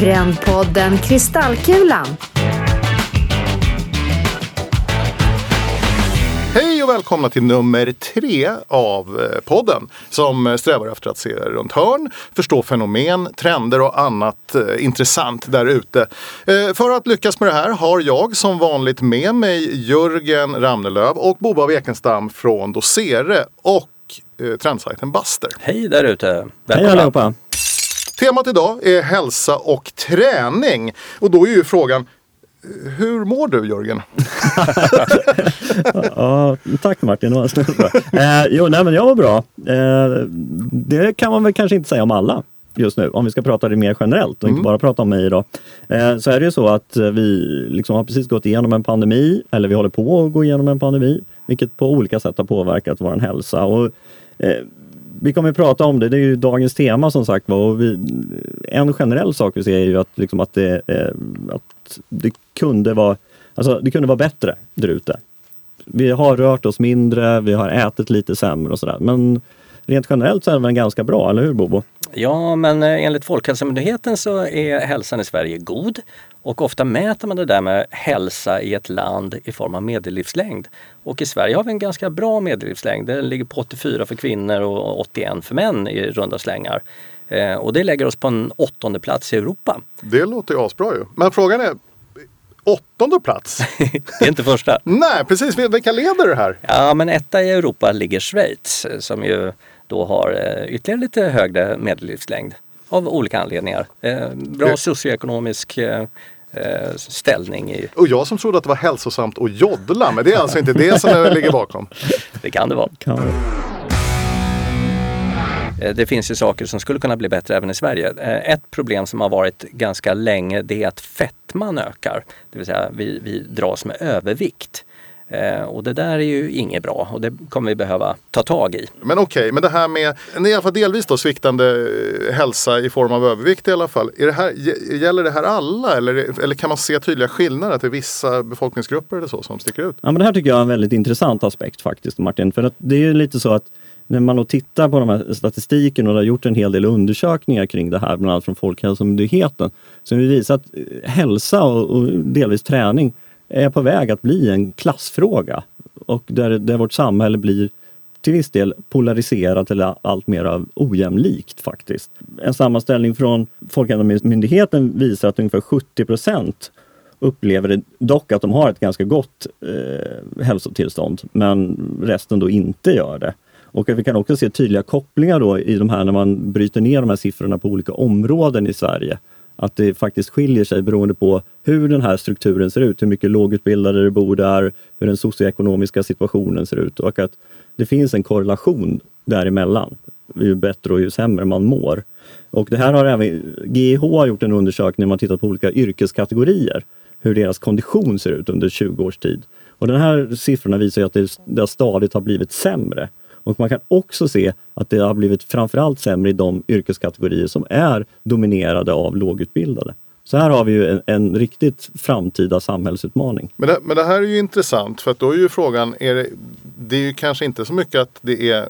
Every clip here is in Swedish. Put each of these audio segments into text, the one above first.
Trendpodden Kristallkulan. Hej och välkomna till nummer tre av eh, podden som strävar efter att se runt hörn, förstå fenomen, trender och annat eh, intressant där ute. Eh, för att lyckas med det här har jag som vanligt med mig Jörgen Ramnelöv och Boba Wekenstam från Dosere och eh, trendsajten Buster. Hej där ute! Hej allihopa! Temat idag är hälsa och träning. Och då är ju frågan, hur mår du Jörgen? Ja, tack Martin, det. Eh, jo, nej, men jag var bra. Eh, det kan man väl kanske inte säga om alla just nu, om vi ska prata det mer generellt och inte bara prata om mig idag. Eh, så är det ju så att eh, vi liksom har precis gått igenom en pandemi, eller vi håller på att gå igenom en pandemi, vilket på olika sätt har påverkat vår hälsa. Och, eh, vi kommer att prata om det, det är ju dagens tema som sagt var. Och vi, en generell sak vi ser är ju att, liksom att, det, eh, att det kunde vara Alltså det kunde vara bättre där ute. Vi har rört oss mindre, vi har ätit lite sämre och sådär. Men rent generellt så är det väl ganska bra, eller hur Bobo? Ja, men eh, enligt Folkhälsomyndigheten så är hälsan i Sverige god. Och ofta mäter man det där med hälsa i ett land i form av medellivslängd. Och i Sverige har vi en ganska bra medellivslängd. Den ligger på 84 för kvinnor och 81 för män i runda slängar. Eh, och det lägger oss på en åttonde plats i Europa. Det låter ju asbra ju. Men frågan är, åttonde plats? Det är inte första. Nej, precis. Vil- Vilka leder det här? Ja, men etta i Europa ligger Schweiz som ju då har eh, ytterligare lite högre medellivslängd av olika anledningar. Eh, bra Det- socioekonomisk eh, eh, ställning i, Och jag som trodde att det var hälsosamt att joddla, men det är alltså inte det som ligger bakom. det kan det vara. Kan? Eh, Det finns ju saker som skulle kunna bli bättre även i Sverige. Ett problem som har varit ganska länge det är att fettman ökar. Det vill säga vi, vi dras med övervikt. Eh, Och det där är ju inget bra och det kommer vi behöva ta tag i. Men okej, men det här med i alla fall delvis då sviktande eh, hälsa i form av övervikt i alla fall. Är det här, gä- gäller det här alla eller, eller kan man se tydliga skillnader till vissa befolkningsgrupper eller så som sticker ut? Ja, men det här tycker jag är en väldigt intressant aspekt faktiskt Martin. För att det är ju lite så att när man då tittar på de här statistiken och det har gjort en hel del undersökningar kring det här, bland annat från Folkhälsomyndigheten, som visar att eh, hälsa och, och delvis träning är på väg att bli en klassfråga. Och där, där vårt samhälle blir till viss del polariserat eller allt mer ojämlikt faktiskt. En sammanställning från Folkhälsomyndigheten visar att ungefär 70 procent upplever dock att de har ett ganska gott eh, hälsotillstånd, men resten då inte gör det. Och vi kan också se tydliga kopplingar då i de här när man bryter ner de här siffrorna på olika områden i Sverige. Att det faktiskt skiljer sig beroende på hur den här strukturen ser ut, hur mycket lågutbildade det bor där, hur den socioekonomiska situationen ser ut och att det finns en korrelation däremellan. Ju bättre och ju sämre man mår. Och det här har även GIH har gjort en undersökning där man tittat på olika yrkeskategorier, hur deras kondition ser ut under 20 års tid. Och den här siffrorna visar ju att det, det stadigt har blivit sämre. Och man kan också se att det har blivit framförallt sämre i de yrkeskategorier som är dominerade av lågutbildade. Så här har vi ju en, en riktigt framtida samhällsutmaning. Men det, men det här är ju intressant för att då är ju frågan, är det, det är ju kanske inte så mycket att det är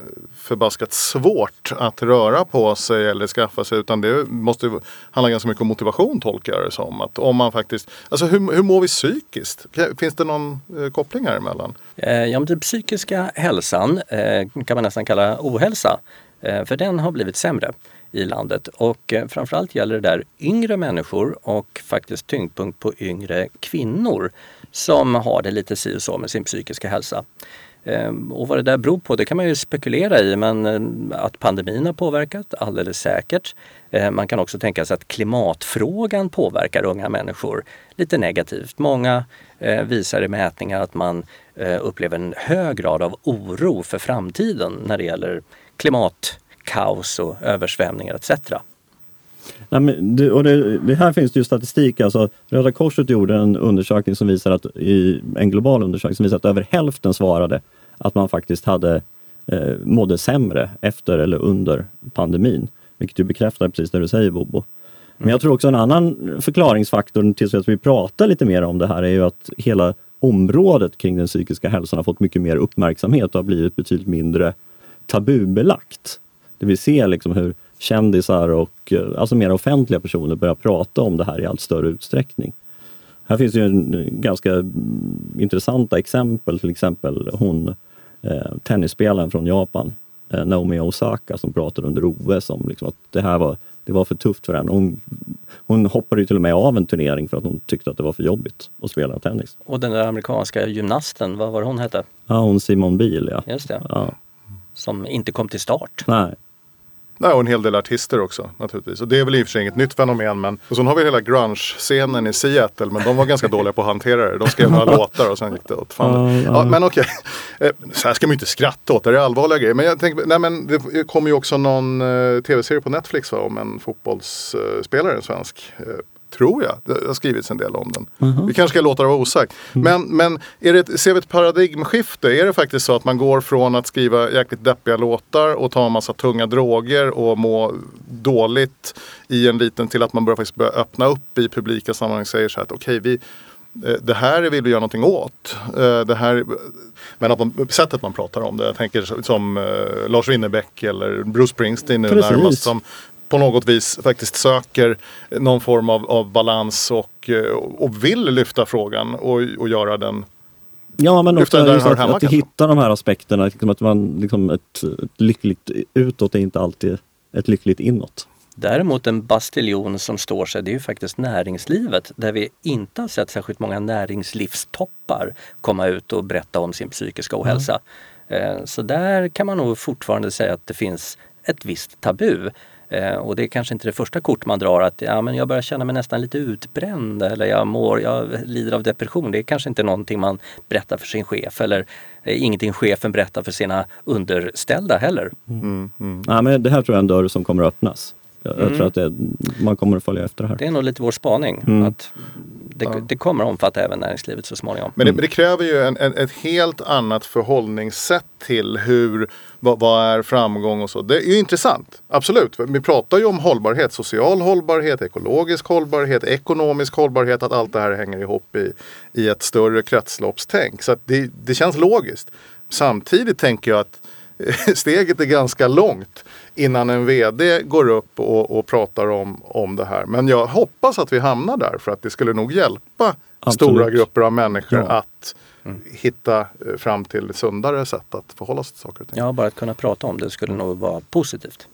förbaskat svårt att röra på sig eller skaffa sig utan det måste handla ganska mycket om motivation tolkar jag det som. Att om man faktiskt, alltså hur, hur mår vi psykiskt? Finns det någon eh, koppling här emellan? Eh, Ja, men den psykiska hälsan eh, kan man nästan kalla ohälsa. Eh, För den har blivit sämre i landet och eh, framförallt gäller det där yngre människor och faktiskt tyngdpunkt på yngre kvinnor som har det lite si och så med sin psykiska hälsa. Ehm, och vad det där beror på det kan man ju spekulera i men eh, att pandemin har påverkat alldeles säkert. Ehm, man kan också tänka sig att klimatfrågan påverkar unga människor lite negativt. Många eh, visar i mätningar att man eh, upplever en hög grad av oro för framtiden när det gäller klimatkaos och översvämningar etc. Nej, men det, och det, det här finns det ju statistik. Alltså, Röda Korset gjorde en undersökning som visar att i en global undersökning som visar att över hälften svarade att man faktiskt hade eh, mådde sämre efter eller under pandemin. Vilket ju bekräftar precis det du säger Bobo. Men jag tror också en annan förklaringsfaktor till att vi pratar lite mer om det här är ju att hela området kring den psykiska hälsan har fått mycket mer uppmärksamhet och har blivit betydligt mindre tabubelagt. Det vi ser liksom hur kändisar och eh, alltså mer offentliga personer börjar prata om det här i allt större utsträckning. Här finns ju en ganska mm, intressanta exempel, till exempel hon eh, tennisspelaren från Japan, eh, Naomi Osaka, som pratade under OS om liksom, att det här var, det var för tufft för henne. Hon, hon hoppade ju till och med av en turnering för att hon tyckte att det var för jobbigt att spela tennis. Och den där amerikanska gymnasten, vad var hon hette? Ja, hon Simon Biel ja. Just det. ja. Som inte kom till start. Nej. Nej, och en hel del artister också naturligtvis. Och det är väl i och för sig inget nytt fenomen. Men... Och sen har vi hela grunge-scenen i Seattle. Men de var ganska dåliga på att hantera det. De skrev några låtar och sen gick det åt fan. Ja, Ja, ja. men okej. Eh, Så här ska man ju inte skratta åt. Det är allvarliga grejer. Men jag tänker, nej men det kommer ju också någon eh, tv-serie på Netflix va, om en fotbollsspelare, en svensk. Tror jag. Det har skrivits en del om den. Vi kanske ska låta det vara osagt. Men, men är det, ser vi ett paradigmskifte? Är det faktiskt så att man går från att skriva jäkligt deppiga låtar och ta en massa tunga droger och må dåligt i en liten till att man börjar faktiskt börja öppna upp i publika sammanhang och säger så här att okej vi eh, det här vill vi göra någonting åt. Eh, Det här, men att man, sättet man pratar om det. Jag tänker som- eh, Lars Winnerbäck eller Bruce Springsteen nu närmast. Som på något vis faktiskt söker någon form av, av balans och, eh, och vill lyfta frågan och, och göra den Ja, men också att, hemma att kanske. hittar de här aspekterna. Liksom att man, liksom ett, ett lyckligt utåt är inte alltid ett lyckligt inåt. Däremot en bastiljon som står sig, det är ju faktiskt näringslivet där vi inte har sett särskilt många näringslivstoppar komma ut och berätta om sin psykiska ohälsa. Eh, Så där kan man nog fortfarande säga att det finns ett visst tabu. Eh, Och det är kanske inte det första kort man drar att ja, men jag börjar känna mig nästan lite utbränd eller jag mår, jag lider av depression. Det är kanske inte någonting man berättar för sin chef eller eh, ingenting chefen berättar för sina underställda heller. Ja, men det här tror jag är en dörr som kommer att öppnas. Jag, jag tror att det, man kommer att följa efter det här. Det är nog lite vår spaning. Mm. Att det, det kommer att omfatta även näringslivet så småningom. Men det, men det kräver ju en, en, ett helt annat förhållningssätt till hur, vad, vad är framgång och så. Det är ju intressant, absolut. Vi pratar ju om hållbarhet, social hållbarhet, ekologisk hållbarhet, ekonomisk hållbarhet, att allt det här hänger ihop i, i ett större kretsloppstänk. Så att det, det känns logiskt. Samtidigt tänker jag att steget är ganska långt innan en VD går upp och, och pratar om, om det här. Men jag hoppas att vi hamnar där för att det skulle nog hjälpa Absolut. stora grupper av människor Ja. att hitta eh, fram till sundare sätt att förhålla sig till saker och ting. Ja, bara att kunna prata om det skulle nog vara positivt.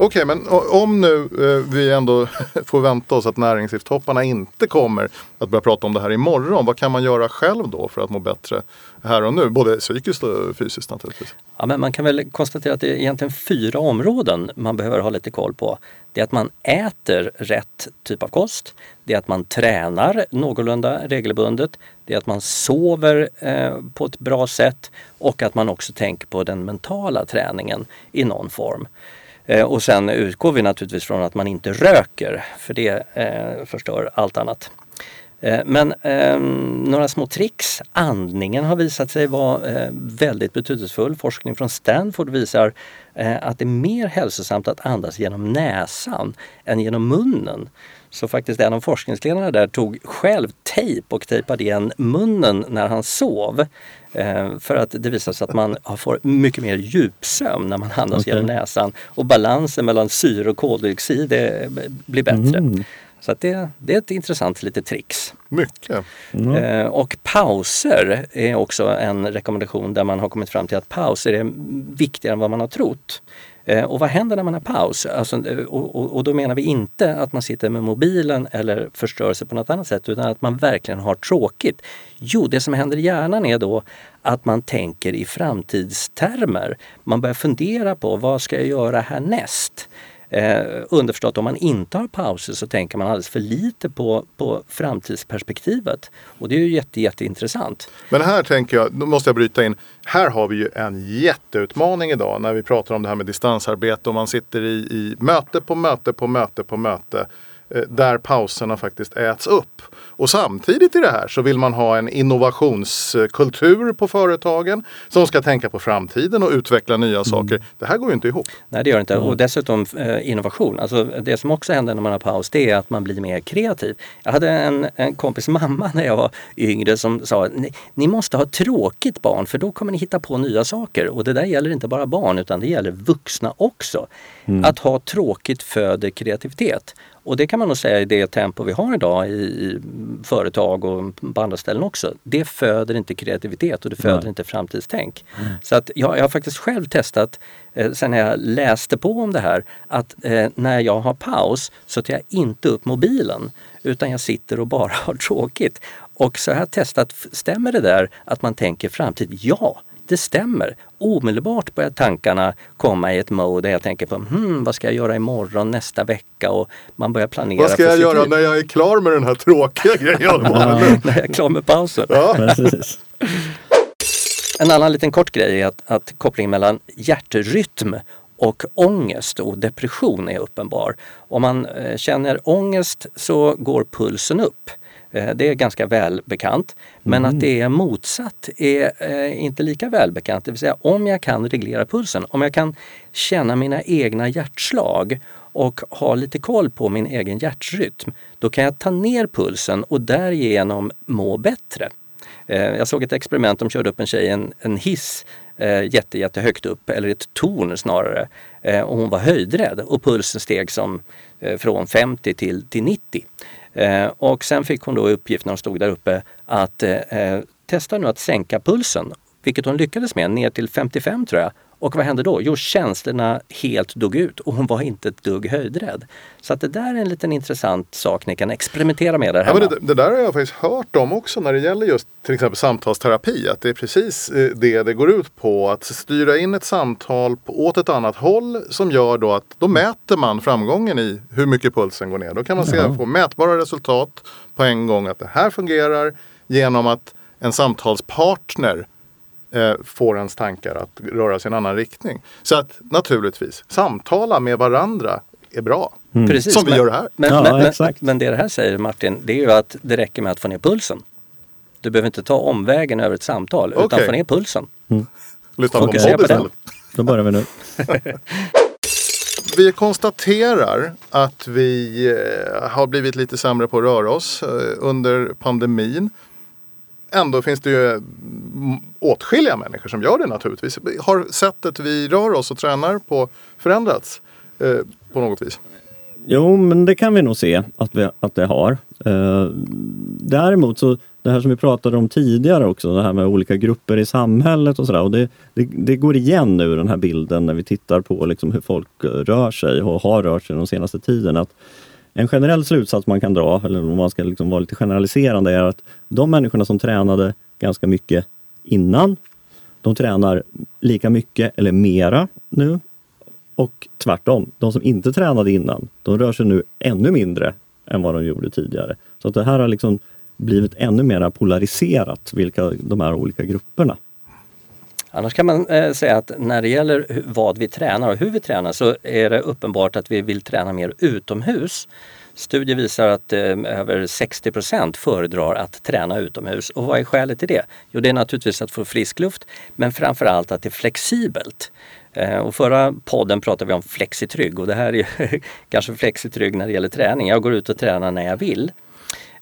Okej, men om nu eh, vi ändå får vänta oss att näringslivstopparna inte kommer att börja prata om det här imorgon. Vad kan man göra själv då för att må bättre här och nu? Både psykiskt och fysiskt naturligtvis. Ja, men man kan väl konstatera att det är egentligen fyra områden man behöver ha lite koll på. Det är att man äter rätt typ av kost. Det är att man tränar någorlunda regelbundet. Det är att man sover eh, på ett bra sätt och att man också tänker på den mentala träningen i någon form. Eh, och sen utgår vi naturligtvis från att man inte röker för det eh, förstör allt annat. Eh, Men eh, några små tricks. Andningen har visat sig vara eh, väldigt betydelsefull. Forskning från Stanford visar eh, att det är mer hälsosamt att andas genom näsan än genom munnen. Så faktiskt en av forskningsledarna där tog själv tejp och tejpade igen munnen när han sov. Eh, för att det visar sig att man har- får mycket mer djupsömn när man andas Okej. genom näsan. Och balansen mellan syre och koldioxid eh, blir bättre. Mm. Så att det, det är ett intressant litet tricks. Mycket. Eh, och pauser är också en rekommendation där man har kommit fram till att pauser är viktigare än vad man har trott. Eh, och vad händer när man har paus? Alltså, eh, och, och, och då menar vi inte att man sitter med mobilen eller förstör sig på något annat sätt utan att man verkligen har tråkigt. Jo, det som händer i hjärnan är då att man tänker i framtidstermer. Man börjar fundera på vad ska jag göra härnäst? Eh, underförstått om man inte har pauser så tänker man alldeles för lite på, på framtidsperspektivet. Och det är ju jätte, jätteintressant. Men här tänker jag, då måste jag bryta in. Här har vi ju en jätteutmaning idag när vi pratar om det här med distansarbete och man sitter i, i möte på möte på möte på möte. eh, Där pauserna faktiskt äts upp. Och samtidigt i det här så vill man ha en innovationskultur på företagen som ska tänka på framtiden och utveckla nya saker. Det här går ju inte ihop. Nej det gör det inte. Och dessutom eh, innovation. Alltså, det som också händer när man har paus det är att man blir mer kreativ. Jag hade en, en kompis mamma när jag var yngre som sa ni, ni måste ha tråkigt barn för då kommer ni hitta på nya saker. Och det där gäller inte bara barn utan det gäller vuxna också. Att ha tråkigt föder kreativitet. Och det kan man nog säga i det tempo vi har idag i, i företag och på andra ställen också. Det föder inte kreativitet och det föder Nej. inte framtidstänk. Så att jag, jag har faktiskt själv testat, eh, sen när jag läste på om det här, att eh, när jag har paus så tar jag inte upp mobilen utan jag sitter och bara har tråkigt. Och så har jag testat, stämmer det där att man tänker framtid? Ja, det stämmer. Omedelbart börjar tankarna komma i ett mode där jag tänker på hmm, vad ska jag göra imorgon, nästa vecka och man börjar planera Vad ska jag göra liv. när jag är klar med den här tråkiga grejen? när jag är klar med pausen. Ja. En annan liten kort grej är att, att kopplingen mellan hjärtrytm och ångest och depression är uppenbar. Om man eh, känner ångest så går pulsen upp. Eh, det är ganska välbekant. Men att det är motsatt är eh, inte lika välbekant. Det vill säga om jag kan reglera pulsen, om jag kan känna mina egna hjärtslag och ha lite koll på min egen hjärtrytm, då kan jag ta ner pulsen och därigenom må bättre. Eh, Jag såg ett experiment, de körde upp en tjej i en, en hiss jätte, jättehögt upp, eller ett torn snarare. Och hon var höjdrädd och pulsen steg som från 50 till, till 90. Eh, och sen fick hon då uppgift när hon stod där uppe att eh, eh, testa nu att sänka pulsen, vilket hon lyckades med, ner till 55 tror jag. Och vad hände då? Jo, känslorna helt dog ut och hon var inte ett dugg höjdrädd. Så att det där är en liten intressant sak ni kan experimentera med där Ja, hemma. men det, det där har jag faktiskt hört om också när det gäller just till exempel samtalsterapi. Att det är precis eh, det det går ut på. Att styra in ett samtal på, åt ett annat håll som gör då att då mäter man framgången i hur mycket pulsen går ner. Då kan man se, få mätbara resultat på en gång att det här fungerar genom att en samtalspartner eh, får ens tankar att röra sig i en annan riktning. Så att naturligtvis, samtala med varandra är bra. Precis, Som vi men, gör här. Men, Ja, men, men, exakt. men det det här säger Martin, det är ju att det räcker med att få ner pulsen. Du behöver inte ta omvägen över ett samtal utan Okej. få ner pulsen. Lyssna Okej. på en podd istället. Då börjar vi nu. Vi konstaterar att vi eh, har blivit lite sämre på att röra oss eh, under pandemin. Ändå finns det ju mm, åtskilliga människor som gör det naturligtvis. Har sättet vi rör oss och tränar på förändrats eh, på något vis? Jo, men det kan vi nog se att, vi, att det har. Eh, däremot så, det här som vi pratade om tidigare också, det här med olika grupper i samhället och sådär. Och det, det, det går igen nu den här bilden när vi tittar på liksom hur folk eh, rör sig och har rört sig de senaste tiden. Att en generell slutsats man kan dra, eller om man ska liksom vara lite generaliserande, är att de människorna som tränade ganska mycket innan, de tränar lika mycket eller mera nu och tvärtom, de som inte tränade innan, de rör sig nu ännu mindre än vad de gjorde tidigare. Så att det här har liksom blivit ännu mer polariserat, vilka de här olika grupperna. Annars kan man eh, säga att när det gäller vad vi tränar och hur vi tränar så är det uppenbart att vi vill träna mer utomhus. Studier visar att eh, över 60% föredrar att träna utomhus. Och vad är skälet till det? Jo, det är naturligtvis att få frisk luft, men framförallt att det är flexibelt. Eh, och förra podden pratade vi om flexitrygg och det här är ju kanske flexitrygg när det gäller träning. Jag går ut och tränar när jag vill.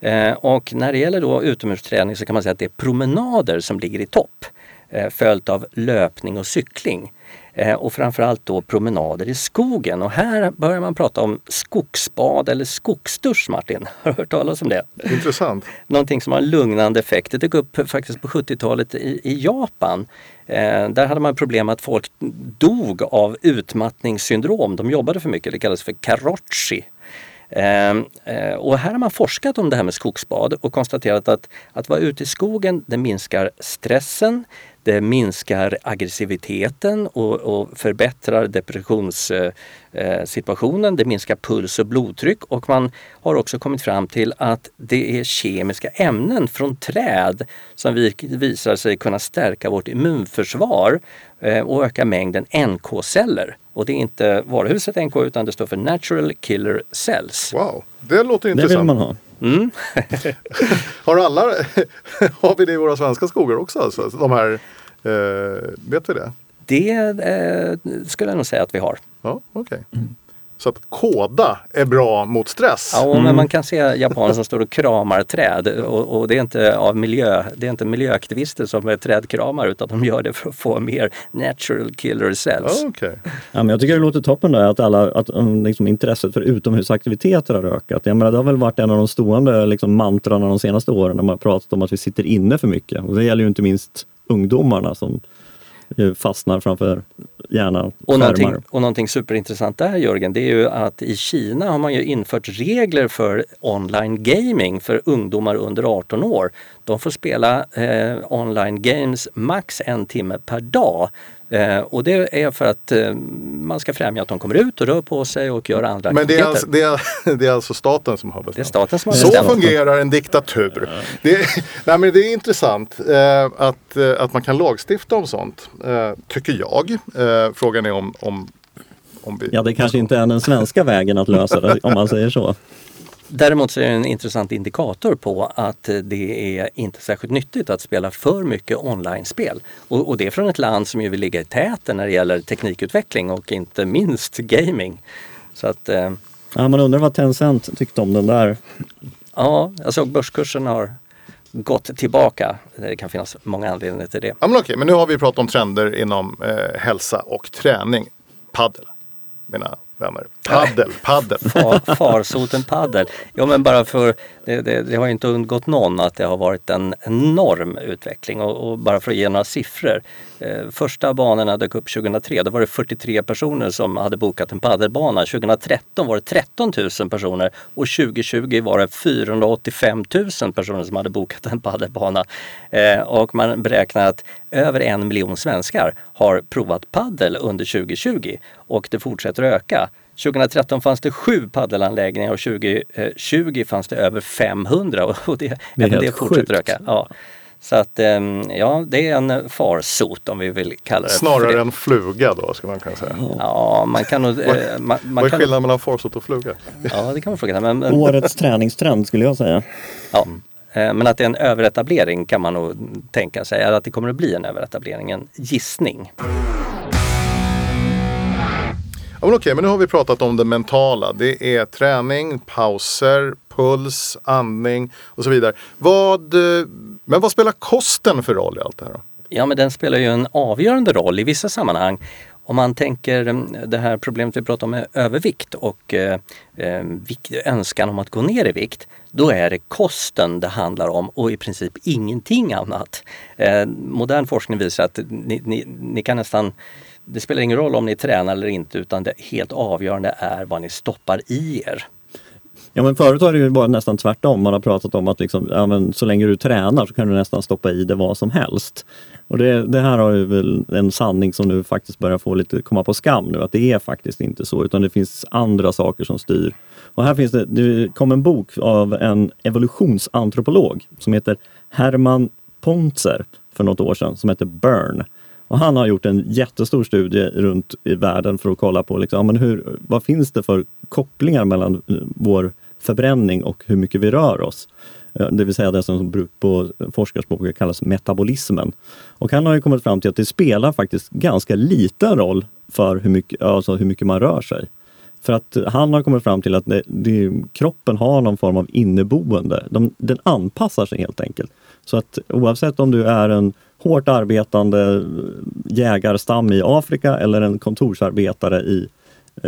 Eh, och när det gäller då utomhusträning så kan man säga att det är promenader som ligger i topp. Eh, följt av löpning och cykling. Eh, och framförallt då promenader i skogen. Och här börjar man prata om skogsbad eller skogsdusch Martin. Har du hört talas om det? Intressant. Någonting som har en lugnande effekt. Det dök upp faktiskt på 70-talet i, i Japan. Eh, där hade man problem att folk dog av utmattningssyndrom. De jobbade för mycket. Det kallas för karochi. Eh, eh, och här har man forskat om det här med skogsbad och konstaterat att att vara ute i skogen det minskar stressen, det minskar aggressiviteten och, och förbättrar depressionssituationen. Eh, det minskar puls och blodtryck och man har också kommit fram till att det är kemiska ämnen från träd som vi- visar sig kunna stärka vårt immunförsvar eh, och öka mängden NK-celler. Och det är inte varuhuset NK utan det står för Natural Killer Cells. Wow, det låter Det intressant. vill man ha. Mm. Har alla, har vi det i våra svenska skogar också? Alltså? De här, eh, vet vi det? Det eh, skulle jag nog säga att vi har. Ja, okej. Så att koda är bra mot stress. Ja, men man kan se japaner som står och kramar träd och, och det är inte av miljö, det är inte miljöaktivister som är trädkramar utan de gör det för att få mer natural killer cells. Okej. Ja, men jag tycker det låter toppen där att, alla, att um, liksom, intresset för utomhusaktiviteter har ökat. Jag menar, det har väl varit en av de stående liksom, mantrarna de senaste åren när man har pratat om att vi sitter inne för mycket. Och det gäller ju inte minst ungdomarna som fastnar framför gärna Och någonting, och någonting superintressant där Jörgen, det är ju att i Kina har man ju infört regler för online gaming för ungdomar under 18 år. De får spela eh, online games max en timme per dag. Eh, och det är för att eh, man ska främja att de kommer ut och rör på sig och gör andra Men det är, alltså, det, är, det är alltså staten som har bestämt? Det är staten som har Så bestämt. fungerar en diktatur. Det, är- nej, men det är intressant eh, att, eh, att man kan lagstifta om sånt, eh, tycker jag. Eh, frågan är om, om, om vi... Ja, det kanske inte är den svenska vägen att lösa det, om man säger så. Däremot så är det en intressant indikator på att eh, det är inte särskilt nyttigt att spela för mycket online-spel. Och, och det är från ett land som ju vill ligga i täten när det gäller teknikutveckling och inte minst gaming. Så att eh, Ja, man undrar vad Tencent tyckte om den där. ja, jag såg börskursen har gått tillbaka. Det kan finnas många anledningar till det. Ja, men okej, men nu har vi pratat om trender inom eh, hälsa och träning. Paddel, mina vänner. Paddel, paddel. Far, farsoten paddel. Ja men bara för, det, det, det har ju inte undgått någon att det har varit en enorm utveckling och, och bara för att ge några siffror. Eh, första banorna dök upp 2003, då var det 43 personer som hade bokat en paddelbana. 2013 var det 13 000 personer och 2020 var det 485 000 personer som hade bokat en paddelbana. Eh, och man beräknar att över en miljon svenskar har provat paddel under 2020 och det fortsätter att öka. 2013 fanns det sju paddelanläggningar och 2020 fanns det över 500 och det, Det är även det fortsätter sjukt. öka. Ja. Så att ehm, ja, det är en farsot om vi vill kalla det för Snarare det. en fluga då, ska man kunna säga. Ja, man kan nog... eh, Man, man Vad är kan, skillnaden mellan farsot och fluga? ja, det kan man fråga. Men, men, Årets träningstrend skulle jag säga. ja. Eh, men att det är en överetablering kan man nog tänka sig. Eller att det kommer att bli en överetablering, en gissning. Ja, men okej, men nu har vi pratat om det mentala. Det är träning, pauser, puls, andning och så vidare. Vad, eh, men vad spelar kosten för roll i allt det här? Då? Ja, men den spelar ju en avgörande roll i vissa sammanhang. Om man tänker mm, det här problemet vi pratar om med övervikt och eh, eh önskan om att gå ner i vikt. Då är det kosten det handlar om och i princip ingenting annat. Eh, modern forskning visar att ni, ni, ni kan nästan det spelar ingen roll om ni tränar eller inte utan det helt avgörande är vad ni stoppar i er. Ja men förut har det ju varit nästan tvärtom. Man har pratat om att liksom, ja, men så länge du tränar så kan du nästan stoppa i det vad som helst. Och det, det här har ju väl en sanning som nu faktiskt börjar få lite komma på skam nu. Att det är faktiskt inte så utan det finns andra saker som styr. Och här finns det, det kom en bok av en evolutionsantropolog som heter Herman Pontzer för något år sedan som heter Burn. Och han har gjort en jättestor studie runt i världen för att kolla på liksom, men hur, vad finns det för kopplingar mellan eh, vår förbränning och hur mycket vi rör oss. Eh, det vill säga det som på forskarspråk kallas metabolismen. Och han har ju kommit fram till att det spelar faktiskt ganska liten roll för hur mycket, alltså hur mycket man rör sig. För att han har kommit fram till att det, det, kroppen har någon form av inneboende. De, den anpassar sig helt enkelt. Så att oavsett om du är en hårt arbetande jägarstam i Afrika eller en kontorsarbetare i,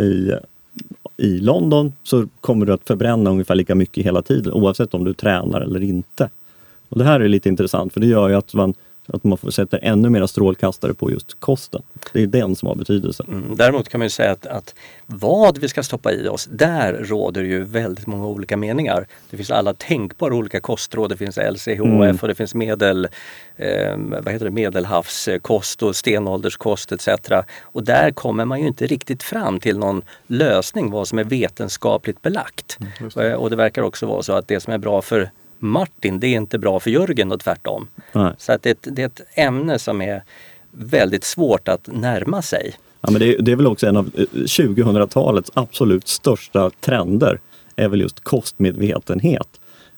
i, i London så kommer du att förbränna ungefär lika mycket hela tiden oavsett om du tränar eller inte. Och Det här är lite intressant för det gör ju att man, att man får sätta ännu mera strålkastare på just kosten. Det är den som har betydelse. Mm. Däremot kan man ju säga att, att vad vi ska stoppa i oss, där råder ju väldigt många olika meningar. Det finns alla tänkbara olika kostråd. Det finns LCHF Mm. och det finns medel, eh, vad heter det, medelhavskost och stenålderskost etc. Och där kommer man ju inte riktigt fram till någon lösning vad som är vetenskapligt belagt. Eh, och det verkar också vara så att det som är bra för Martin, det är inte bra för Jörgen och tvärtom. Nej. Så att det, är ett- det är ett ämne som är väldigt svårt att närma sig. Ja, men det, är- det är väl också en av eh, 2000-talets absolut största trender är väl just kostmedvetenhet.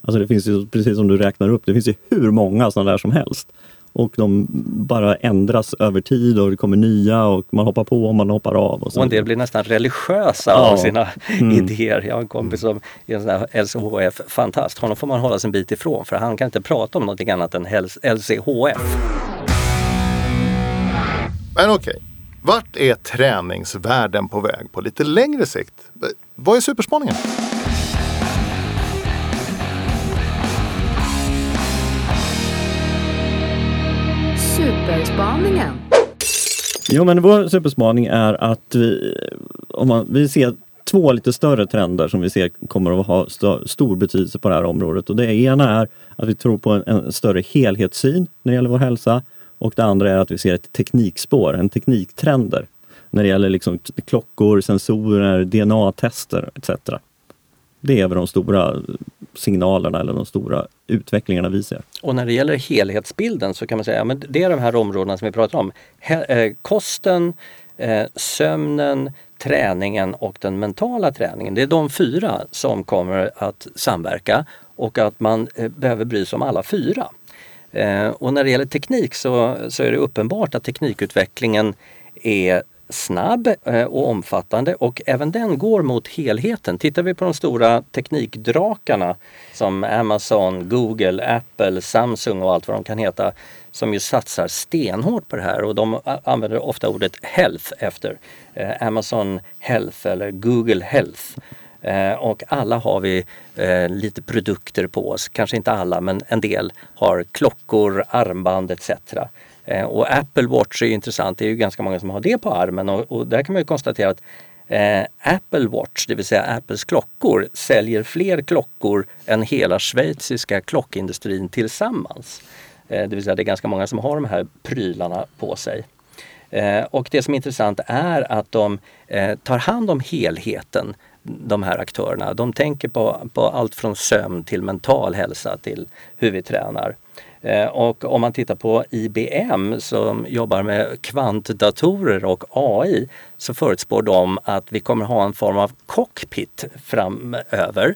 Alltså det finns ju, precis som du räknar upp, det finns ju hur många sådana där som helst. Och de bara ändras över tid och det kommer nya och man hoppar på och man hoppar av. Och, så. Och en del blir nästan religiösa Ja. av sina Mm. idéer. Jag har en kompis som är en sån här LCHF-fantast. Honom får man hålla sig en bit ifrån för han kan inte prata om någonting annat än häls- LCHF. Men okej, vart är träningsvärlden på väg på lite längre sikt? Vad är superspaningen? Superspaningen. Jo men vår superspaning är att vi, om man, vi ser två lite större trender som vi ser kommer att ha st- stor betydelse på det här området. Och det ena är att vi tror på en, en större helhetssyn när det gäller vår hälsa. Och det andra är att vi ser ett teknikspår, en tekniktrender. När det gäller liksom klockor, sensorer, DNA-tester etc. Det är väl de stora signalerna eller de stora utvecklingarna vi ser. Och när det gäller helhetsbilden så kan man säga att det är de här områdena som vi pratar om. He- eh, kosten, eh, sömnen, träningen och den mentala träningen. Det är de fyra som kommer att samverka och att man eh, behöver bry sig om alla fyra. Eh, och när det gäller teknik så, så är det uppenbart att teknikutvecklingen är snabb eh, och omfattande och även den går mot helheten. Tittar vi på de stora teknikdrakarna som Amazon, Google, Apple, Samsung och allt vad de kan heta som ju satsar stenhårt på det här och de använder ofta ordet health efter eh, Amazon Health eller Google Health. Eh, och alla har vi eh, lite produkter på oss, kanske inte alla men en del har klockor, armband etc. Eh, och Apple Watch är ju intressant, det är ju ganska många som har det på armen och, och där kan man ju konstatera att eh, Apple Watch, det vill säga Apples klockor, säljer fler klockor än hela schweiziska klockindustrin tillsammans. Eh, det vill säga det är ganska många som har de här prylarna på sig. Eh, och det som är intressant är att de eh, tar hand om helheten, de här aktörerna. De tänker på, på allt från sömn till mental hälsa till hur vi tränar. Eh, och om man tittar på IBM som jobbar med kvantdatorer och AI så förutspår de att vi kommer ha en form av cockpit framöver.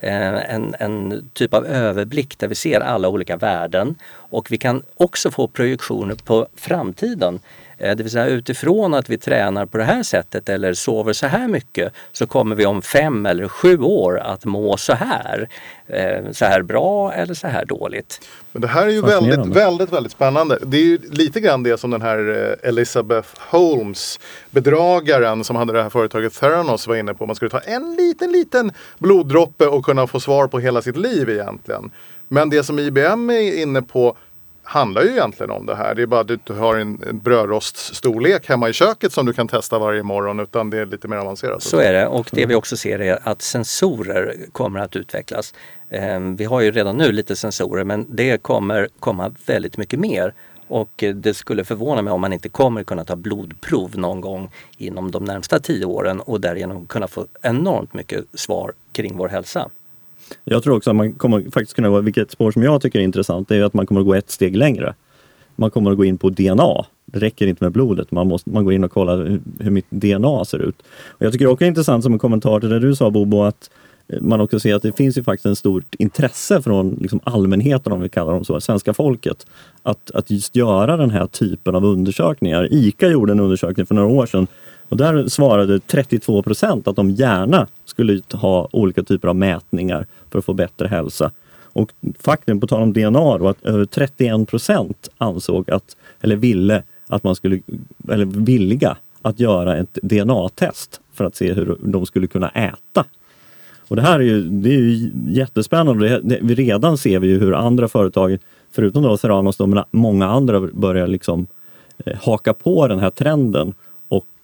Eh, en, en typ av överblick där vi ser alla olika värden och vi kan också få projektioner på framtiden. Eh, Det vill säga utifrån att vi tränar på det här sättet eller sover så här mycket så kommer vi om fem eller sju år att må så här. Eh, Så här bra eller så här dåligt. Men det här är ju väldigt, väldigt, väldigt spännande. Det är ju lite grann det som den här eh, Elizabeth Holmes, bedragaren som hade det här företaget Theranos var inne på. Man skulle ta en liten, liten bloddroppe och kunna få svar på hela sitt liv egentligen. Men det som IBM är inne på handlar ju egentligen om det här. Det är bara att du har en, en brödroststorlek hemma i köket som du kan testa varje morgon. Utan det är lite mer avancerat. Så är det och det vi också ser är att sensorer kommer att utvecklas. Eh, Vi har ju redan nu lite sensorer men det kommer komma väldigt mycket mer. Och det skulle förvåna mig om man inte kommer kunna ta blodprov någon gång inom de närmsta tio åren och därigenom kunna få enormt mycket svar kring vår hälsa. Jag tror också att man kommer faktiskt kunna gå vilket spår som jag tycker är intressant, det är att man kommer att gå ett steg längre. Man kommer att gå in på DNA. Det räcker inte med blodet, man, måste, man går in och kollar hur, hur mitt DNA ser ut. Och jag tycker också det är intressant som en kommentar till det du sa Bobo, att man också ser att det finns ju faktiskt ett stort intresse från liksom allmänheten, om vi kallar dem så, svenska folket, att, att just göra den här typen av undersökningar. ICA gjorde en undersökning för några år sedan och där svarade 32 procent att de gärna skulle ha olika typer av mätningar för att få bättre hälsa. Och faktum, på tal om DNA, då, att över 31 procent ansåg att, eller ville att man skulle, eller villiga att göra ett DNA-test för att se hur de skulle kunna äta. Och det här är ju, det är ju jättespännande. Det, det, vi redan ser vi ju hur andra företag, förutom då Theranos, då, men många andra börjar liksom eh, haka på den här trenden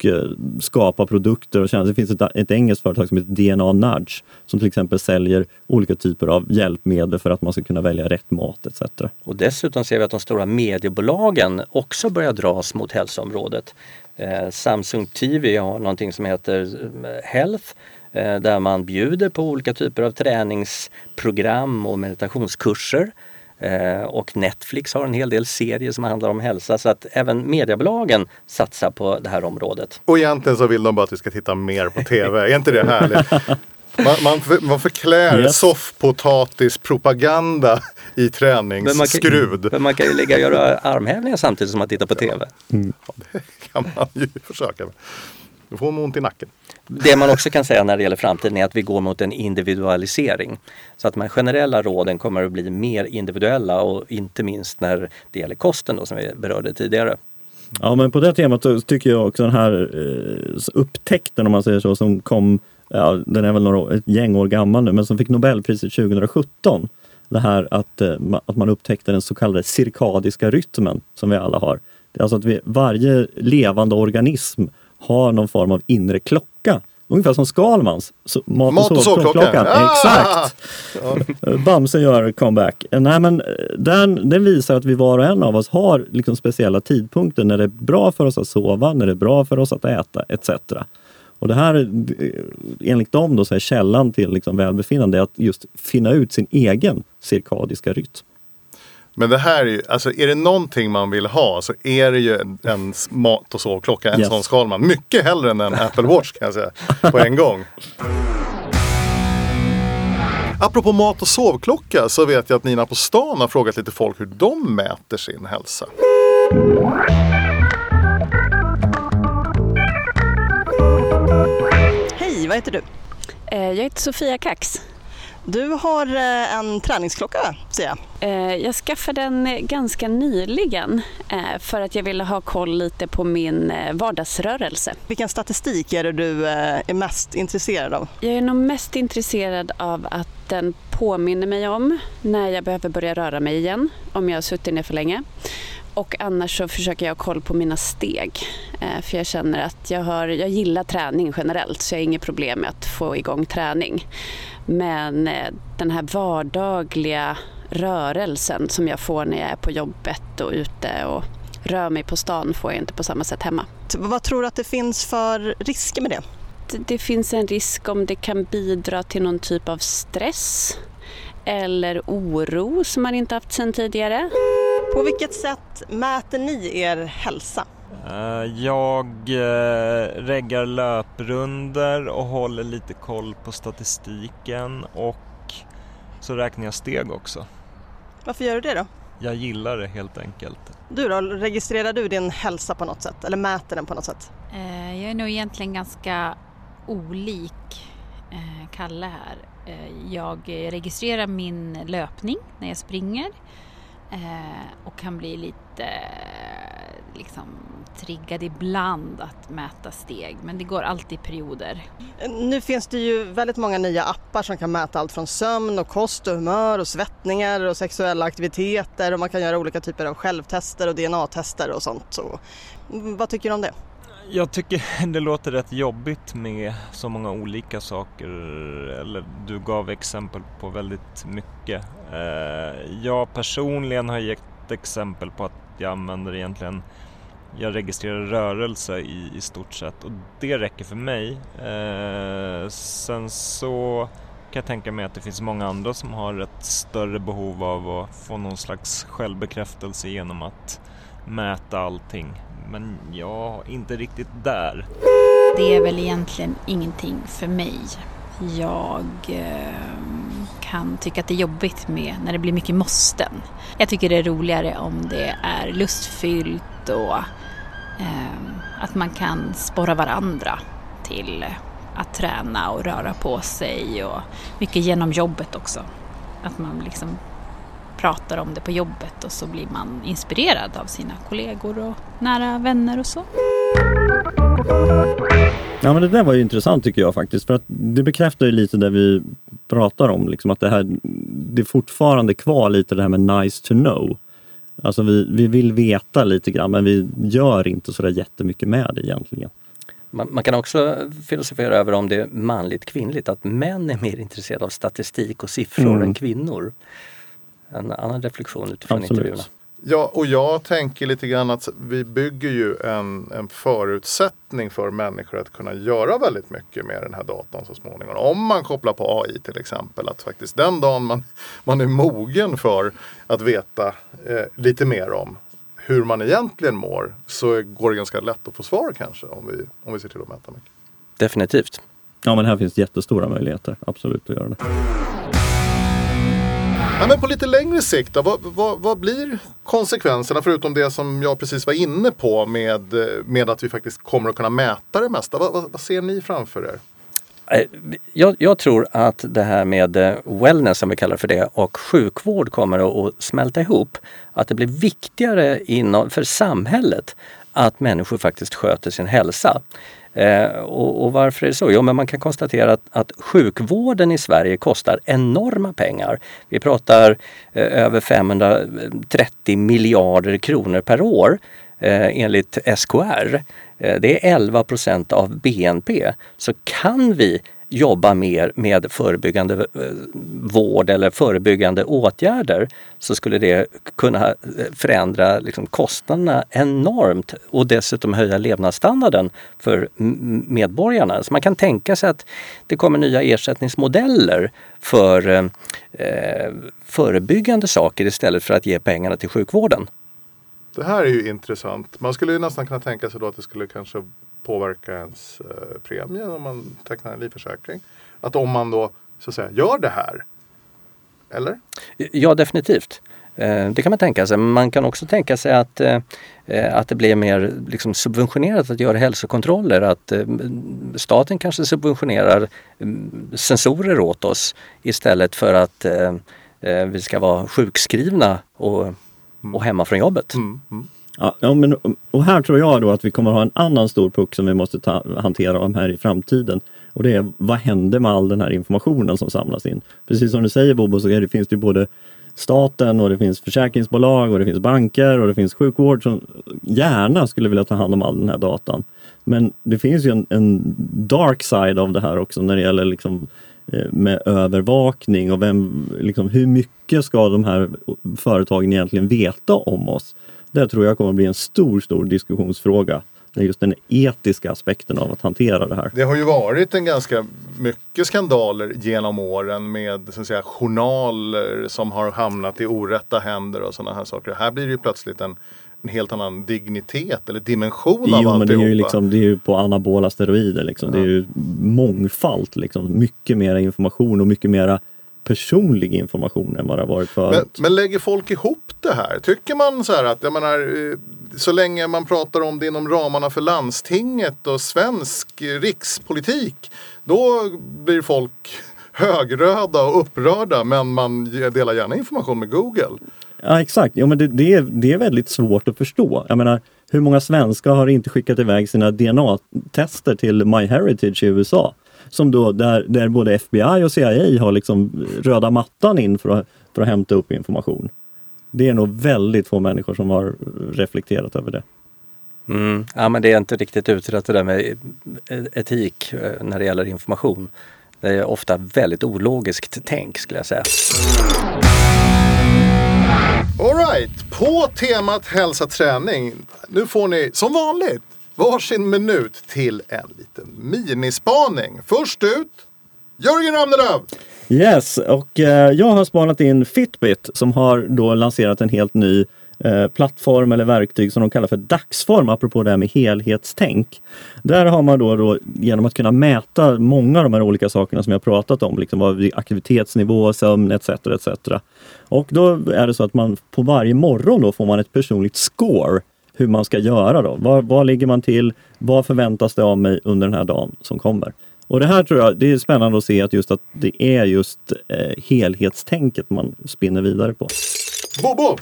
och skapa produkter och tjänster. Det finns ett, ett engelskt företag som heter DNA Nudge som till exempel säljer olika typer av hjälpmedel för att man ska kunna välja rätt mat etc. Och dessutom ser vi att de stora mediebolagen också börjar dras mot hälsoområdet. Eh, Samsung TV har någonting som heter eh, Health eh, där man bjuder på olika typer av träningsprogram och meditationskurser. Eh, och Netflix har en hel del serier som handlar om hälsa så att även mediebolagen satsar på det här området. Och egentligen så vill de bara att vi ska titta mer på TV. är inte det härligt? Man, man, för, man förklär Yes. soffpotatispropaganda i Men träningsskrud. kan, men man kan ju ligga och göra armhävningar samtidigt som man tittar på TV. kan man ju försöka med. Då får man ont i nacken. Det man också kan säga när det gäller framtiden är att vi går mot en individualisering. Så att de här generella råden kommer att bli mer individuella och inte minst när det gäller kosten då, som vi berörde tidigare. Ja men på det temat så tycker jag också den här eh, upptäckten om man säger så som kom, ja, den är väl några, ett gäng år gammal nu, men som fick Nobelpriset 2017. Det här att, eh, att man upptäckte den så kallade cirkadiska rytmen som vi alla har. Alltså att vi, varje levande organism har någon form av inre klocka. Ungefär som Skalmans så, mat, Mat och sovklockan. Ah! Exakt! Bamse gör comeback. Nej, men eh, den, den visar att vi var och en av oss har liksom speciella tidpunkter när det är bra för oss att sova, när det är bra för oss att äta etc. Och det här, eh, enligt dem då, så är källan till liksom välbefinnande att just finna ut sin egen cirkadiska rytm. Men det här är ju, alltså är det någonting man vill ha så är det ju en, en mat och sovklocka, en Yes. sån skal man. Mycket hellre än en Apple Watch kan jag säga, på en gång. Apropå mat och sovklocka så vet jag att Nina på stan har frågat lite folk hur de mäter sin hälsa. Hej, vad heter du? Eh, Jag heter Sofia Kax. Du har eh, en träningsklocka ser jag. Eh, Jag skaffade den eh, ganska nyligen för att jag ville ha koll lite på min vardagsrörelse. Vilken statistik är det du är mest intresserad av? Jag är nog mest intresserad av att den påminner mig om när jag behöver börja röra mig igen, om jag har suttit ner för länge. Och annars så försöker jag ha koll på mina steg. För jag känner att jag, har, jag gillar träning generellt så jag har inget problem med att få igång träning. Men eh, den här vardagliga rörelsen som jag får när jag är på jobbet och ute och rör mig på stan får jag inte på samma sätt hemma. Vad tror du att det finns för risker med det? Det- Det finns en risk om det kan bidra till någon typ av stress eller oro som man inte haft sedan tidigare. På vilket sätt mäter ni er hälsa? Eh, Jag eh, reggar löprunder och håller lite koll på statistiken och så räknar jag steg också. Varför gör du det då? Jag gillar det helt enkelt. Du då, registrerar du din hälsa på något sätt eller mäter den på något sätt? Eh, Jag är nog egentligen ganska olik Kalle här. Jag registrerar min löpning när jag springer och kan bli lite liksom, triggad ibland att mäta steg men det går alltid i perioder. Nu finns det ju väldigt många nya appar som kan mäta allt från sömn och kost och humör och svettningar och sexuella aktiviteter och man kan göra olika typer av självtester och DNA-tester och sånt. Så, mm, vad tycker du om det? Jag tycker det låter rätt jobbigt med så många olika saker. Eller du gav exempel på väldigt mycket. Eh, Jag personligen har gett exempel på att jag använder egentligen jag registrerar rörelse i, i stort sett och det räcker för mig. Eh, sen så kan jag tänka mig att det finns många andra som har ett större behov av att få någon slags självbekräftelse genom att mäta allting. Men jag är inte riktigt där. Det är väl egentligen ingenting för mig. Jag eh, kan tycka att det är jobbigt med när det blir mycket måsten. Jag tycker det är roligare om det är lustfyllt och Ehm, att man kan sporra varandra till att träna och röra på sig och mycket genom jobbet också. Att man liksom pratar om det på jobbet och så blir man inspirerad av sina kollegor och nära vänner och så. Ja men det där var ju intressant tycker jag faktiskt. För att det bekräftar ju lite det vi pratar om. Liksom att det, här, det är fortfarande kvar lite det här med nice to know. Alltså vi, vi vill veta lite grann men vi gör inte så där jättemycket med det egentligen. Man, man kan också filosofera över om det är manligt kvinnligt, att män är mer intresserade av statistik och siffror Mm. än kvinnor. En annan reflektion utifrån Absolut. intervjuerna. Ja, och jag tänker lite grann att vi bygger ju en, en förutsättning för människor att kunna göra väldigt mycket med den här datan så småningom. Om man kopplar på AI till exempel, att faktiskt den dagen man, man är mogen för att veta eh, lite mer om hur man egentligen mår så går det ganska lätt att få svar kanske om vi, om vi ser till att mäta mycket. Definitivt. Ja men här finns jättestora möjligheter, absolut att göra det. Ja, men på lite längre sikt då, vad, vad, vad blir konsekvenserna förutom det som jag precis var inne på med, med att vi faktiskt kommer att kunna mäta det mesta? Vad, vad, vad ser ni framför er? Eh, jag, jag tror att det här med eh, wellness, som vi kallar för det, och sjukvård kommer att, att smälta ihop. Att det blir viktigare inom, för samhället att människor faktiskt sköter sin hälsa. Eh, och, och varför är det så? Jo, men man kan konstatera att, att sjukvården i Sverige kostar enorma pengar. Vi pratar eh, över 530 miljarder kronor per år eh, enligt SKR. Eh, det är 11 procent av BNP. Så kan vi jobba mer med förebyggande eh, vård eller förebyggande åtgärder så skulle det kunna eh, förändra liksom, kostnaderna enormt och dessutom höja levnadsstandarden för medborgarna. Så man kan tänka sig att det kommer nya ersättningsmodeller för eh, förebyggande saker istället för att ge pengarna till sjukvården. Det här är ju intressant. Man skulle ju nästan kunna tänka sig då att det skulle kanske påverka ens eh, premie om man tecknar en livförsäkring. Att om man då så att säga gör det här. Eller? Ja, definitivt. Eh, Det kan man tänka sig. Man kan också tänka sig att, eh, eh, att det blir mer liksom subventionerat att göra hälsokontroller. Att staten kanske subventionerar mm, sensorer åt oss istället för att vi ska vara sjukskrivna och, och hemma från jobbet. Mm, mm. Ja, men, och här tror jag då att vi kommer ha en annan stor puck som vi måste ta, hantera om här i framtiden. Och det är vad händer med all den här informationen som samlas in? Precis som du säger Bobo så är det, finns det ju både staten och det finns försäkringsbolag och det finns banker och det finns sjukvård som gärna skulle vilja ta hand om all den här datan. Men det finns ju en, en dark side av det här också när det gäller liksom eh, med övervakning och vem, liksom, hur mycket ska de här företagen egentligen veta om oss? Det tror jag kommer bli en stor, stor diskussionsfråga. Just den etiska aspekten av att hantera det här. Det har ju varit en ganska mycket skandaler genom åren med så att säga, journaler som har hamnat i orätta händer och sådana här saker. Här blir det ju plötsligt en, en helt annan dignitet eller dimension av Jo, men det är ju, alltihopa. liksom, det är ju på anabola steroider. Liksom. Det är ju mångfalt. Liksom. Mycket mera information och mycket mera personlig information än vad det har varit förut. Men, men lägger folk ihop det här? Tycker man så här att, jag menar, eh, så länge man pratar om det inom ramarna för landstinget och svensk rikspolitik, då blir folk högröda och upprörda men man delar gärna information med Google. Ja exakt, ja, men det, det, är, det är väldigt svårt att förstå. Jag menar, hur många svenskar har inte skickat iväg sina DNA-tester till MyHeritage i USA? Som då, där, där både FBI och CIA har liksom röda mattan in för att, för att hämta upp information. Det är nog väldigt få människor som har reflekterat över det. Mm. Ja, men det är inte riktigt utrett det där med etik eh, när det gäller information. Det är ofta väldigt ologiskt tänk skulle jag säga. Alright, på temat hälsa träning. Nu får ni som vanligt varsin minut till en liten minispaning. Först ut, Jörgen Ramnelöv! Yes, och eh, jag har spanat in Fitbit som har då lanserat en helt ny eh, plattform eller verktyg som de kallar för dagsform, apropå det här med helhetstänk. Där har man då, då genom att kunna mäta många av de här olika sakerna som jag pratat om, liksom vad aktivitetsnivå, sömn etc. etc. Och då är det så att man på varje morgon då får man ett personligt score hur man ska göra då. Var, var ligger man till? Vad förväntas det av mig under den här dagen som kommer? Och det här tror jag, det är spännande att se att just att det är just eh, helhetstänket man spinner vidare på. Bobo!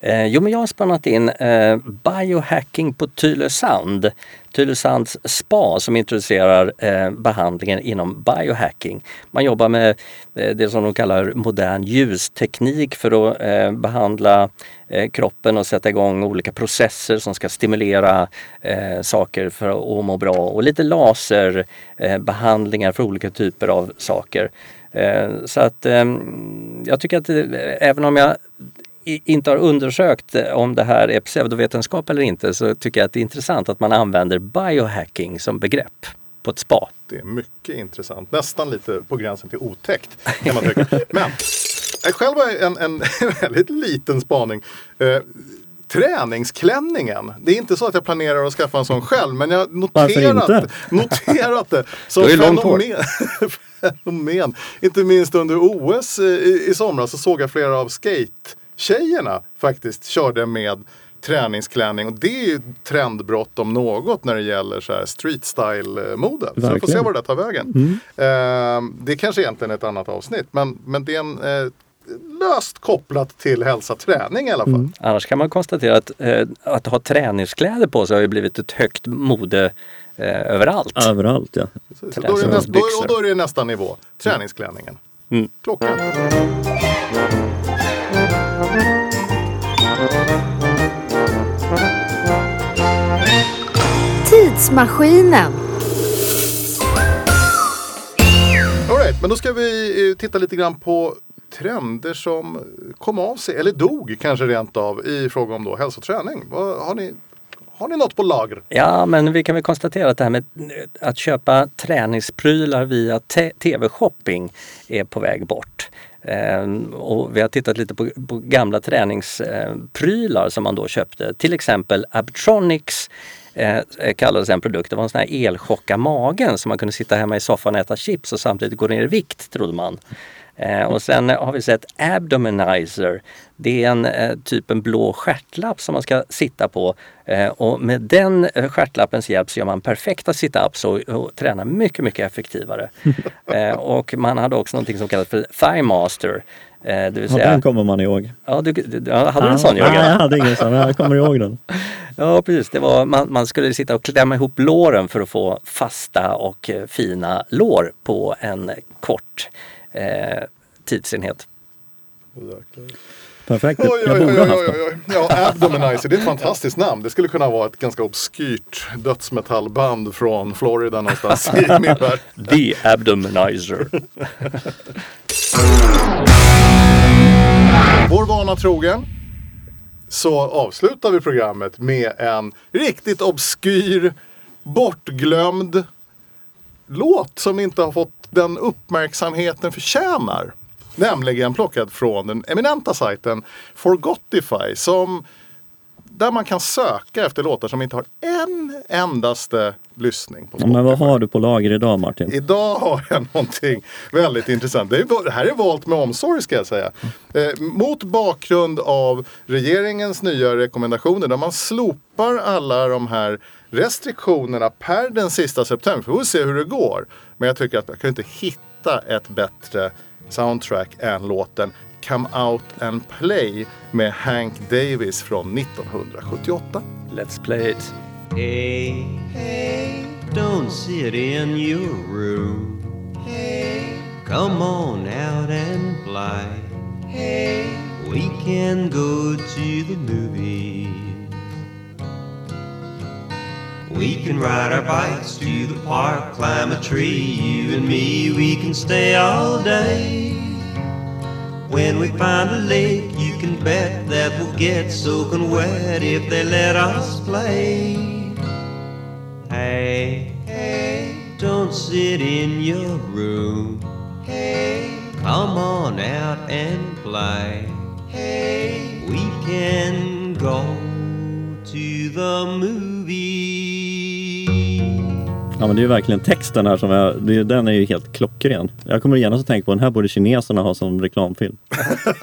Eh, jo, men jag har spannat in eh, biohacking på Tylösand. Tylösands spa som introducerar eh, behandlingen inom biohacking. Man jobbar med eh, det som de kallar modern ljusteknik för att eh, behandla eh, kroppen och sätta igång olika processer som ska stimulera eh, saker för att må bra. Och lite laserbehandlingar eh, för olika typer av saker. Eh, så att eh, jag tycker att eh, även om jag inte har undersökt eh, om det här är pseudovetenskap eller inte så tycker jag att det är intressant att man använder biohacking som begrepp på ett spa. Det är mycket intressant. Nästan lite på gränsen till otäckt kan man tycka. Men jag själv har en, en väldigt liten spaning. Eh, träningsklänningen. Det är inte så att jag planerar att skaffa en sån själv men jag noterat, noterat det som långt hår. fenomen, fenomen. Inte minst under OS i, i somras så såg jag flera av skate-tjejerna faktiskt körde med träningsklänning och det är ju trendbrott om något när det gäller så här street style-mode. Så vi får se var det tar vägen. Eh, det är kanske egentligen är ett annat avsnitt men, men det är en eh, löst kopplat till hälsa träning i alla fall. Annars kan man konstatera att, eh, att ha träningskläder på sig har ju blivit ett högt mode eh, överallt. Överallt ja. Så, så då, är det nästa, då, och då är det nästa nivå. Träningsklänningen. Mm. Klockan. Tidsmaskinen. All right, men då ska vi eh, titta lite grann på trender som kom av sig, eller dog kanske rent av, i fråga om då hälsoträning. Vad, har, ni, har ni något på lager? Ja, men vi kan väl konstatera att det här med att köpa träningsprylar via te- tv-shopping är på väg bort. Ehm, och vi har tittat lite på, på gamla träningsprylar eh, som man då köpte. Till exempel Abtronics eh, kallades en produkt. Det var en sån här elchocka magen så man kunde sitta hemma i soffan och äta chips och samtidigt gå ner i vikt trodde man. Eh, och sen har vi sett Abdominizer. Det är en eh, typ en blå stjärtlapp som man ska sitta på. Eh, och med den eh, stjärtlappens hjälp så gör man perfekta sit-ups och, och tränar mycket, mycket effektivare. eh, och man hade också någonting som kallas för Thigh Master. Eh, det vill ja säga, den kommer man ihåg. ja, du, du, ja, hade du en sån ja, Nej, jag Jörgen? hade ingen sån, men jag kommer ihåg den. Ja precis, det var, man, man skulle sitta och klämma ihop låren för att få fasta och fina lår på en kort eh, tidsenhet. Perfekt, Oj, jag oj, oj, borde oj, oj, oj. Ja, Abdominizer, det är ett fantastiskt namn. Det skulle kunna vara ett ganska obskyrt dödsmetallband från Florida någonstans i min värld. The Abdominizer. Vår vana trogen så avslutar vi programmet med en riktigt obskyr, bortglömd låt som inte har fått den uppmärksamheten förtjänar. Nämligen plockad från den eminenta sajten Forgotify som där man kan söka efter låtar som inte har en endaste lyssning på Men vad har du på lager idag Martin? Idag har jag någonting väldigt intressant. Det, är, det här är valt med omsorg ska jag säga. Eh, mot bakgrund av regeringens nya rekommendationer där man slopar alla de här restriktionerna per den sista september. Vi får se hur det går. Men jag tycker att jag kan inte hitta ett bättre soundtrack än låten Come Out and Play med Hank Davis från 1978. Let's play it. Hey, hey, don't sit in your room. Hey, come on out and play. Hey, we can go to the movies. We can ride our bikes to the park, climb a tree. You and me, we can stay all day. When we find a lake, you can bet that we'll get soaking wet if they let us play. Hey, hey, don't sit in your room. Hey, come on out and play. Hey, we can go to the movies. Ja men det är ju verkligen texten här som är, det, den är ju helt klockren. Jag kommer genast att tänka på den här borde kineserna ha som reklamfilm.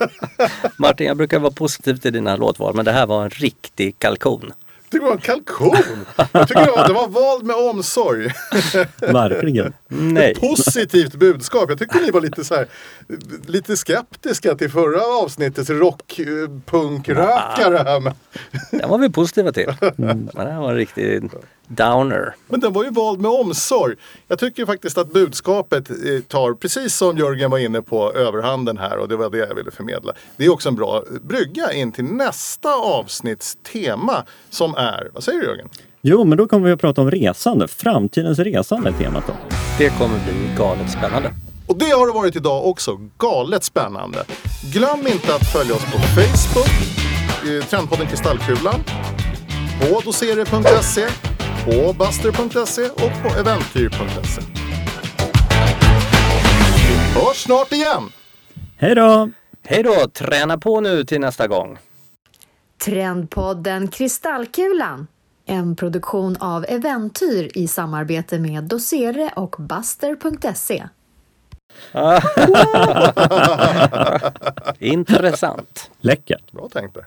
Martin, jag brukar vara positiv till dina låtval men det här var en riktig kalkon. Det var en kalkon! Jag tycker det var, det var vald med omsorg. Verkligen. Nej. Positivt budskap. Jag tyckte ni var lite så här, lite skeptiska till förra avsnittets rockpunkrökare här. Men, Den var vi positiva till. Men det här var en riktig downer. men den var ju vald med omsorg. Jag tycker faktiskt att budskapet eh, tar, precis som Jörgen var inne på, överhanden här och det var det jag ville förmedla. Det är också en bra brygga in till nästa avsnitts tema som är, vad säger du Jörgen? Jo men då kommer vi att prata om resande. Framtidens resande är temat då. Det kommer bli galet spännande. Och det har det varit idag också. Galet spännande. Glöm inte att följa oss på Facebook, eh, Trendpodden Kristallkulan, på doserie.se, på Buster.se och på Eventyr.se. Vi hörs snart igen! Hej då! Hej då! Träna på nu till nästa gång. Trendpodden Kristallkulan. En produktion av Eventyr i samarbete med Dosere och Buster.se. Ah. Intressant. Läckert. Bra tänkt där.